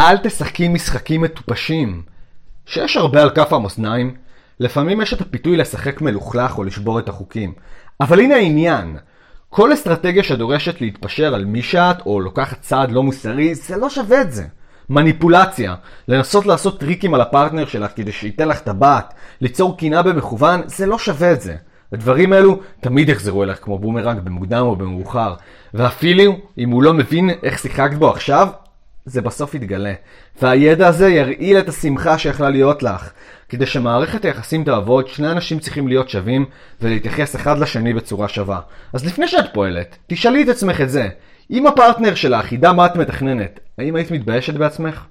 אל תשחקי משחקים מטופשים. שיש הרבה על כף המאזניים, לפעמים יש את הפיתוי לשחק מלוכלך או לשבור את החוקים. אבל הנה העניין, כל אסטרטגיה שדורשת להתפשר על מי שאת או לוקחת צעד לא מוסרי, זה לא שווה את זה. מניפולציה, לנסות לעשות טריקים על הפרטנר שלך כדי שייתן לך טבעת, ליצור קנאה במכוון, זה לא שווה את זה. הדברים האלו תמיד יחזרו אליך כמו בומרנג במוקדם או במאוחר. ואפילו אם הוא לא מבין איך שיחקת בו עכשיו, זה בסוף יתגלה. והידע הזה ירעיל את השמחה שיכלה להיות לך. כדי שמערכת היחסים תעבוד, שני אנשים צריכים להיות שווים ולהתייחס אחד לשני בצורה שווה. אז לפני שאת פועלת, תשאלי את עצמך את זה. אם הפרטנר שלך ידע מה את מתכננת, האם היית מתביישת בעצמך?